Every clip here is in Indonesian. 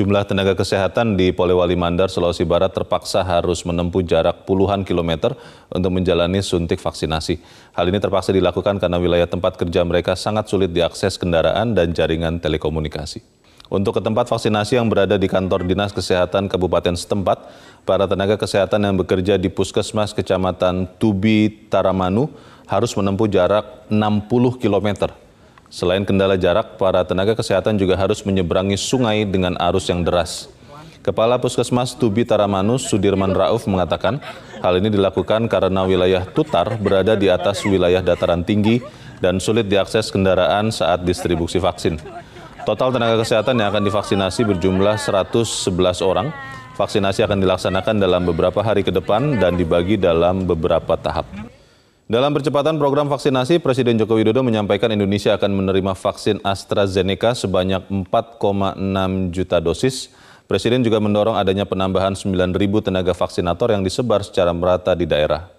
sejumlah tenaga kesehatan di Polewali Mandar, Sulawesi Barat terpaksa harus menempuh jarak puluhan kilometer untuk menjalani suntik vaksinasi. Hal ini terpaksa dilakukan karena wilayah tempat kerja mereka sangat sulit diakses kendaraan dan jaringan telekomunikasi. Untuk ke tempat vaksinasi yang berada di kantor Dinas Kesehatan Kabupaten setempat, para tenaga kesehatan yang bekerja di Puskesmas Kecamatan Tubi Taramanu harus menempuh jarak 60 kilometer Selain kendala jarak, para tenaga kesehatan juga harus menyeberangi sungai dengan arus yang deras. Kepala Puskesmas Tubi Taramanus Sudirman Rauf mengatakan hal ini dilakukan karena wilayah Tutar berada di atas wilayah dataran tinggi dan sulit diakses kendaraan saat distribusi vaksin. Total tenaga kesehatan yang akan divaksinasi berjumlah 111 orang. Vaksinasi akan dilaksanakan dalam beberapa hari ke depan dan dibagi dalam beberapa tahap. Dalam percepatan program vaksinasi, Presiden Joko Widodo menyampaikan Indonesia akan menerima vaksin AstraZeneca sebanyak 4,6 juta dosis. Presiden juga mendorong adanya penambahan 9 ribu tenaga vaksinator yang disebar secara merata di daerah.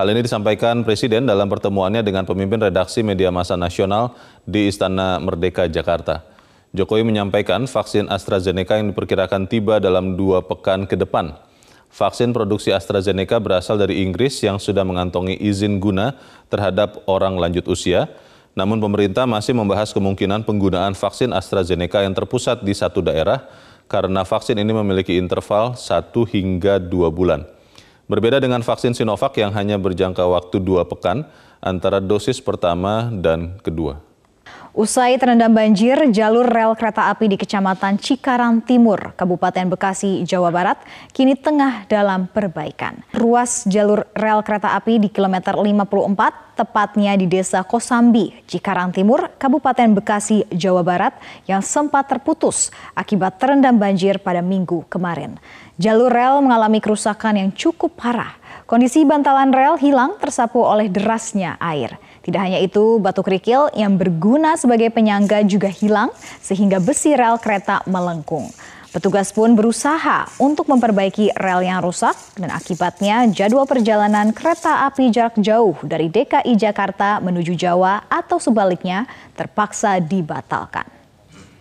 Hal ini disampaikan Presiden dalam pertemuannya dengan pemimpin redaksi media massa nasional di Istana Merdeka, Jakarta. Jokowi menyampaikan vaksin AstraZeneca yang diperkirakan tiba dalam dua pekan ke depan. Vaksin produksi AstraZeneca berasal dari Inggris yang sudah mengantongi izin guna terhadap orang lanjut usia. Namun pemerintah masih membahas kemungkinan penggunaan vaksin AstraZeneca yang terpusat di satu daerah karena vaksin ini memiliki interval 1 hingga 2 bulan. Berbeda dengan vaksin Sinovac yang hanya berjangka waktu dua pekan antara dosis pertama dan kedua. Usai terendam banjir, jalur rel kereta api di Kecamatan Cikarang Timur, Kabupaten Bekasi, Jawa Barat, kini tengah dalam perbaikan. Ruas jalur rel kereta api di kilometer 54, tepatnya di Desa Kosambi, Cikarang Timur, Kabupaten Bekasi, Jawa Barat, yang sempat terputus akibat terendam banjir pada minggu kemarin. Jalur rel mengalami kerusakan yang cukup parah. Kondisi bantalan rel hilang tersapu oleh derasnya air. Tidak hanya itu, batu kerikil yang berguna sebagai penyangga juga hilang sehingga besi rel kereta melengkung. Petugas pun berusaha untuk memperbaiki rel yang rusak dan akibatnya jadwal perjalanan kereta api jarak jauh dari DKI Jakarta menuju Jawa atau sebaliknya terpaksa dibatalkan.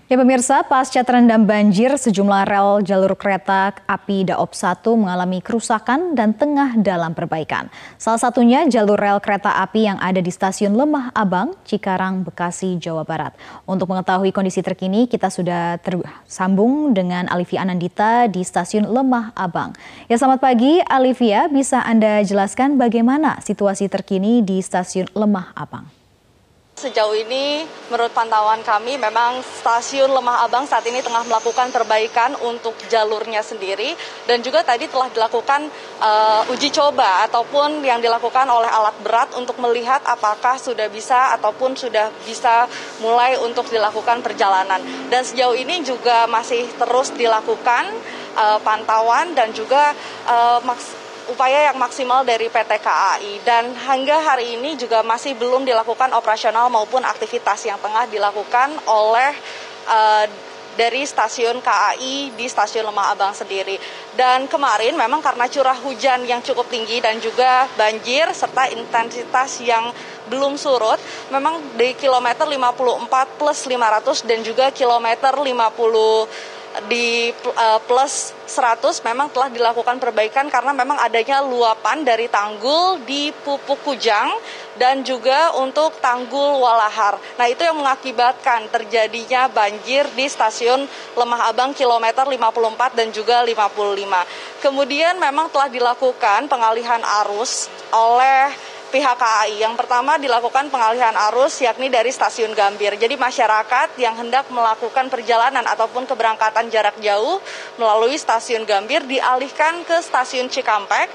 Ya pemirsa, pasca terendam banjir, sejumlah rel jalur kereta api Daop 1 mengalami kerusakan dan tengah dalam perbaikan. Salah satunya jalur rel kereta api yang ada di stasiun Lemah Abang, Cikarang, Bekasi, Jawa Barat. Untuk mengetahui kondisi terkini, kita sudah tersambung dengan Alivia Anandita di stasiun Lemah Abang. Ya selamat pagi, Alivia. Bisa Anda jelaskan bagaimana situasi terkini di stasiun Lemah Abang? Sejauh ini menurut pantauan kami memang stasiun Lemah Abang saat ini tengah melakukan perbaikan untuk jalurnya sendiri dan juga tadi telah dilakukan uh, uji coba ataupun yang dilakukan oleh alat berat untuk melihat apakah sudah bisa ataupun sudah bisa mulai untuk dilakukan perjalanan. Dan sejauh ini juga masih terus dilakukan uh, pantauan dan juga uh, upaya yang maksimal dari PT KAI dan hingga hari ini juga masih belum dilakukan operasional maupun aktivitas yang tengah dilakukan oleh uh, dari stasiun KAI di stasiun Lemah Abang sendiri. Dan kemarin memang karena curah hujan yang cukup tinggi dan juga banjir serta intensitas yang belum surut, memang di kilometer 54 plus 500 dan juga kilometer 50 di uh, plus 100 memang telah dilakukan perbaikan karena memang adanya luapan dari tanggul di Pupuk Kujang dan juga untuk tanggul Walahar. Nah itu yang mengakibatkan terjadinya banjir di stasiun Lemah Abang kilometer 54 dan juga 55. Kemudian memang telah dilakukan pengalihan arus oleh pihak KAI. Yang pertama dilakukan pengalihan arus yakni dari stasiun Gambir. Jadi masyarakat yang hendak melakukan perjalanan ataupun keberangkatan jarak jauh melalui stasiun Gambir dialihkan ke stasiun Cikampek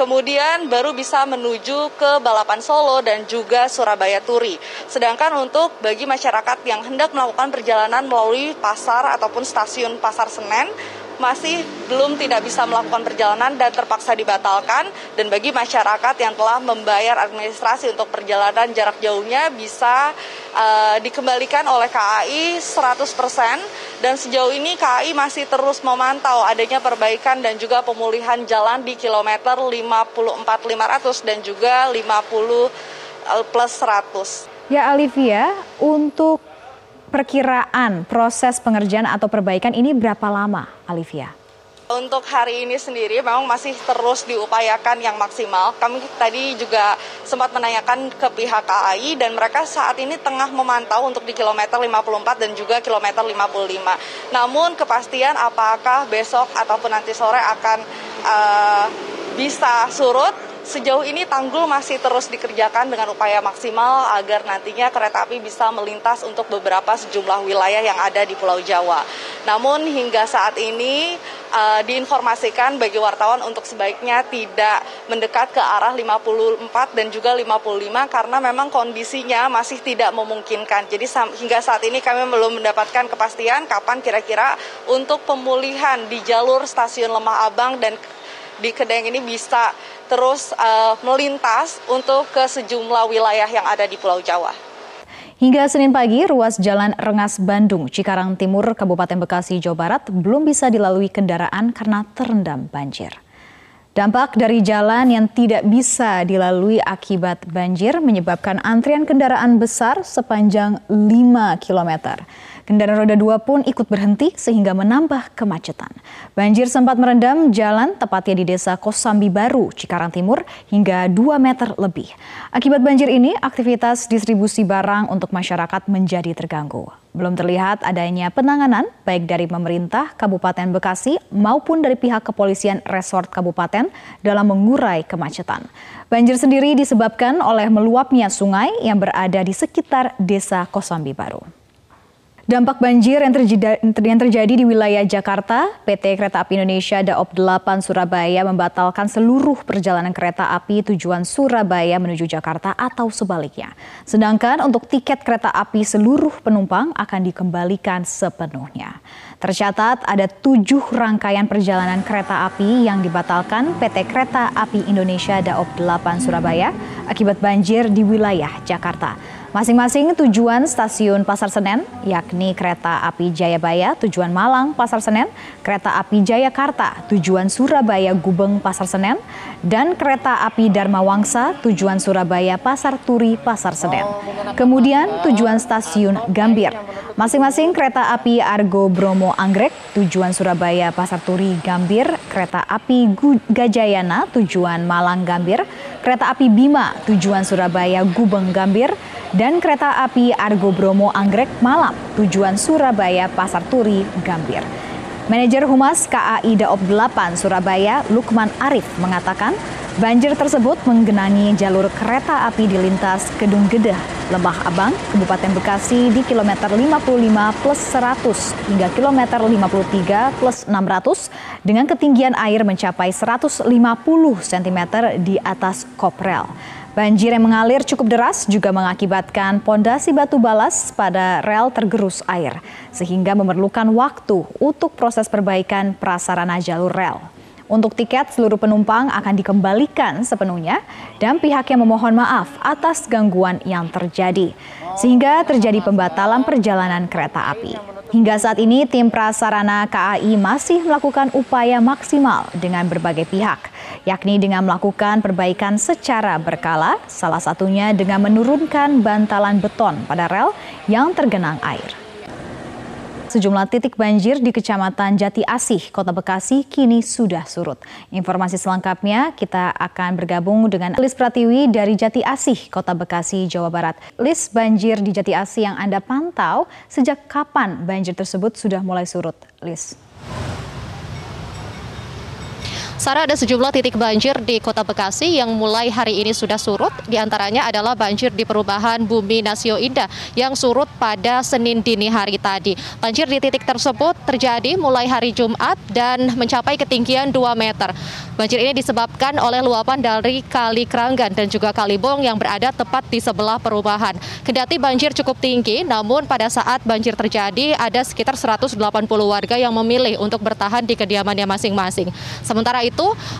kemudian baru bisa menuju ke Balapan Solo dan juga Surabaya Turi. Sedangkan untuk bagi masyarakat yang hendak melakukan perjalanan melalui pasar ataupun stasiun Pasar Senen, masih belum tidak bisa melakukan perjalanan dan terpaksa dibatalkan dan bagi masyarakat yang telah membayar administrasi untuk perjalanan jarak jauhnya bisa uh, dikembalikan oleh KAI 100% dan sejauh ini KAI masih terus memantau adanya perbaikan dan juga pemulihan jalan di kilometer 54 500 dan juga 50 plus 100. Ya Alivia, untuk perkiraan proses pengerjaan atau perbaikan ini berapa lama, Alivia? Untuk hari ini sendiri memang masih terus diupayakan yang maksimal. Kami tadi juga sempat menanyakan ke pihak KAI dan mereka saat ini tengah memantau untuk di kilometer 54 dan juga kilometer 55. Namun kepastian apakah besok ataupun nanti sore akan uh, bisa surut Sejauh ini tanggul masih terus dikerjakan dengan upaya maksimal agar nantinya kereta api bisa melintas untuk beberapa sejumlah wilayah yang ada di Pulau Jawa. Namun hingga saat ini uh, diinformasikan bagi wartawan untuk sebaiknya tidak mendekat ke arah 54 dan juga 55 karena memang kondisinya masih tidak memungkinkan. Jadi hingga saat ini kami belum mendapatkan kepastian kapan kira-kira untuk pemulihan di jalur stasiun Lemah Abang dan di Kedeng ini bisa terus uh, melintas untuk ke sejumlah wilayah yang ada di Pulau Jawa. Hingga Senin pagi, ruas Jalan Rengas Bandung, Cikarang Timur, Kabupaten Bekasi, Jawa Barat belum bisa dilalui kendaraan karena terendam banjir. Dampak dari jalan yang tidak bisa dilalui akibat banjir menyebabkan antrian kendaraan besar sepanjang 5 kilometer. Kendaraan roda dua pun ikut berhenti sehingga menambah kemacetan. Banjir sempat merendam jalan tepatnya di desa Kosambi Baru, Cikarang Timur hingga 2 meter lebih. Akibat banjir ini, aktivitas distribusi barang untuk masyarakat menjadi terganggu. Belum terlihat adanya penanganan baik dari pemerintah Kabupaten Bekasi maupun dari pihak kepolisian resort kabupaten dalam mengurai kemacetan. Banjir sendiri disebabkan oleh meluapnya sungai yang berada di sekitar desa Kosambi Baru. Dampak banjir yang terjadi, yang terjadi di wilayah Jakarta, PT Kereta Api Indonesia Daop 8 Surabaya membatalkan seluruh perjalanan kereta api tujuan Surabaya menuju Jakarta atau sebaliknya. Sedangkan untuk tiket kereta api seluruh penumpang akan dikembalikan sepenuhnya. Tercatat ada tujuh rangkaian perjalanan kereta api yang dibatalkan PT Kereta Api Indonesia Daop 8 Surabaya akibat banjir di wilayah Jakarta. Masing-masing tujuan stasiun Pasar Senen, yakni kereta api Jayabaya tujuan Malang Pasar Senen, kereta api Jayakarta tujuan Surabaya Gubeng Pasar Senen, dan kereta api Dharma Wangsa tujuan Surabaya Pasar Turi Pasar Senen. Kemudian tujuan stasiun Gambir. Masing-masing kereta api Argo Bromo Anggrek tujuan Surabaya Pasar Turi Gambir, kereta api Gajayana tujuan Malang Gambir, kereta api Bima tujuan Surabaya Gubeng Gambir, dan kereta api Argo Bromo Anggrek Malam tujuan Surabaya Pasar Turi Gambir. Manajer Humas KAI Daop 8 Surabaya Lukman Arif mengatakan banjir tersebut menggenangi jalur kereta api di lintas Kedung Gedah, Lembah Abang, Kabupaten Bekasi di kilometer 55 plus 100 hingga kilometer 53 plus 600 dengan ketinggian air mencapai 150 cm di atas koprel. Banjir yang mengalir cukup deras juga mengakibatkan pondasi batu balas pada rel tergerus air, sehingga memerlukan waktu untuk proses perbaikan prasarana jalur rel. Untuk tiket, seluruh penumpang akan dikembalikan sepenuhnya dan pihaknya memohon maaf atas gangguan yang terjadi, sehingga terjadi pembatalan perjalanan kereta api. Hingga saat ini tim prasarana KAI masih melakukan upaya maksimal dengan berbagai pihak, yakni dengan melakukan perbaikan secara berkala, salah satunya dengan menurunkan bantalan beton pada rel yang tergenang air. Sejumlah titik banjir di Kecamatan Jati Asih, Kota Bekasi kini sudah surut. Informasi selengkapnya kita akan bergabung dengan Lis Pratiwi dari Jati Asih, Kota Bekasi, Jawa Barat. Lis, banjir di Jati Asih yang Anda pantau, sejak kapan banjir tersebut sudah mulai surut? Lis. Sarah ada sejumlah titik banjir di Kota Bekasi yang mulai hari ini sudah surut. Di antaranya adalah banjir di perubahan Bumi Nasio Indah yang surut pada Senin dini hari tadi. Banjir di titik tersebut terjadi mulai hari Jumat dan mencapai ketinggian 2 meter. Banjir ini disebabkan oleh luapan dari Kali Keranggan dan juga Kalibong yang berada tepat di sebelah perubahan. Kendati banjir cukup tinggi, namun pada saat banjir terjadi ada sekitar 180 warga yang memilih untuk bertahan di kediamannya masing-masing. Sementara itu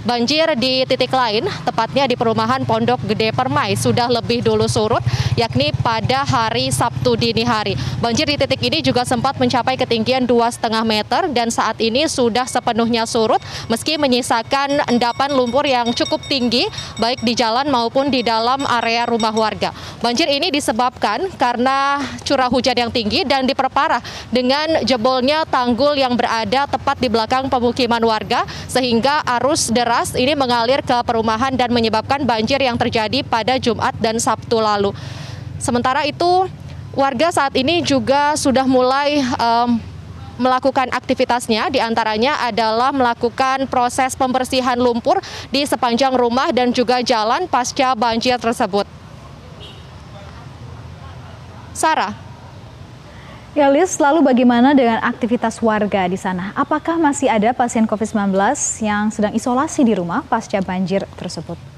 banjir di titik lain, tepatnya di perumahan Pondok Gede Permai, sudah lebih dulu surut, yakni pada hari Sabtu dini hari. Banjir di titik ini juga sempat mencapai ketinggian 2,5 meter dan saat ini sudah sepenuhnya surut, meski menyisakan endapan lumpur yang cukup tinggi, baik di jalan maupun di dalam area rumah warga. Banjir ini disebabkan karena curah hujan yang tinggi dan diperparah dengan jebolnya tanggul yang berada tepat di belakang pemukiman warga sehingga arus deras ini mengalir ke perumahan dan menyebabkan banjir yang terjadi pada Jumat dan Sabtu lalu. Sementara itu, warga saat ini juga sudah mulai um, melakukan aktivitasnya, di antaranya adalah melakukan proses pembersihan lumpur di sepanjang rumah dan juga jalan pasca banjir tersebut. Sarah. Ya, Liz, lalu bagaimana dengan aktivitas warga di sana? Apakah masih ada pasien COVID-19 yang sedang isolasi di rumah pasca banjir tersebut?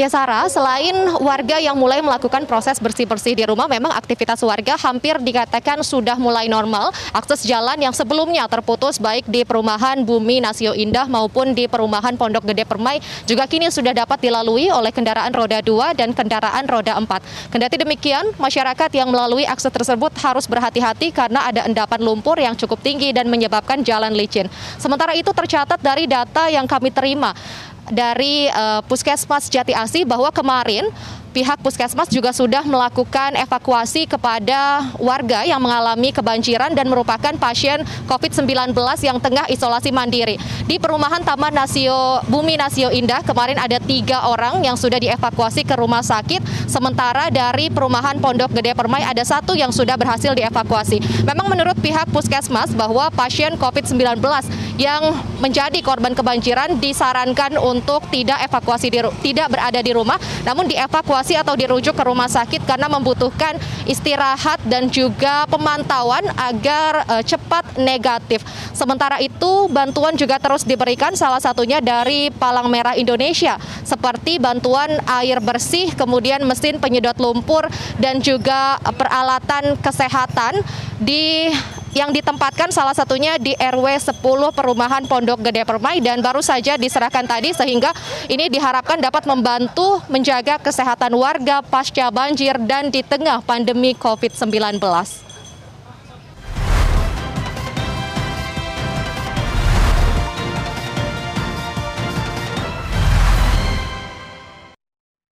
Ya Sarah, selain warga yang mulai melakukan proses bersih-bersih di rumah, memang aktivitas warga hampir dikatakan sudah mulai normal. Akses jalan yang sebelumnya terputus baik di perumahan Bumi Nasio Indah maupun di perumahan Pondok Gede Permai juga kini sudah dapat dilalui oleh kendaraan roda 2 dan kendaraan roda 4. Kendati demikian, masyarakat yang melalui akses tersebut harus berhati-hati karena ada endapan lumpur yang cukup tinggi dan menyebabkan jalan licin. Sementara itu tercatat dari data yang kami terima, dari uh, Puskesmas Jati Asih bahwa kemarin pihak puskesmas juga sudah melakukan evakuasi kepada warga yang mengalami kebanjiran dan merupakan pasien COVID-19 yang tengah isolasi mandiri. Di perumahan Taman Nasio Bumi Nasio Indah kemarin ada tiga orang yang sudah dievakuasi ke rumah sakit, sementara dari perumahan Pondok Gede Permai ada satu yang sudah berhasil dievakuasi. Memang menurut pihak puskesmas bahwa pasien COVID-19 yang menjadi korban kebanjiran disarankan untuk tidak evakuasi di, tidak berada di rumah, namun dievakuasi dievakuasi atau dirujuk ke rumah sakit karena membutuhkan istirahat dan juga pemantauan agar uh, cepat negatif. Sementara itu, bantuan juga terus diberikan salah satunya dari Palang Merah Indonesia seperti bantuan air bersih, kemudian mesin penyedot lumpur dan juga peralatan kesehatan di yang ditempatkan salah satunya di RW 10 Perumahan Pondok Gede Permai dan baru saja diserahkan tadi sehingga ini diharapkan dapat membantu menjaga kesehatan warga pasca banjir dan di tengah pandemi COVID-19.